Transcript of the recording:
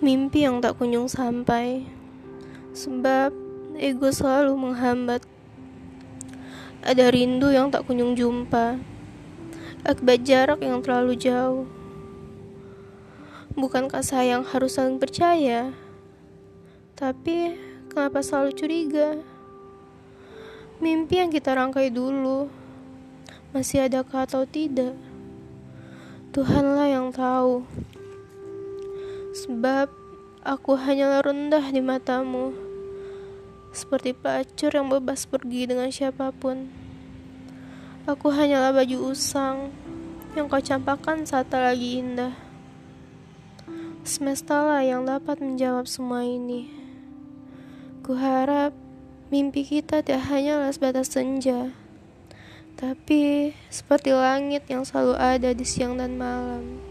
Mimpi yang tak kunjung sampai, sebab ego selalu menghambat. Ada rindu yang tak kunjung jumpa, akibat jarak yang terlalu jauh. Bukankah sayang harus saling percaya? Tapi kenapa selalu curiga? Mimpi yang kita rangkai dulu, masih adakah atau tidak? Tuhanlah yang tahu. Sebab aku hanyalah rendah di matamu Seperti pelacur yang bebas pergi dengan siapa pun. Aku hanyalah baju usang Yang kau campakkan saat tak lagi indah. Semesta lah yang dapat menjawab semua ini. Ku harap mimpi kita tidak hanyalah sebatas senja Tapi seperti langit yang selalu ada di siang dan malam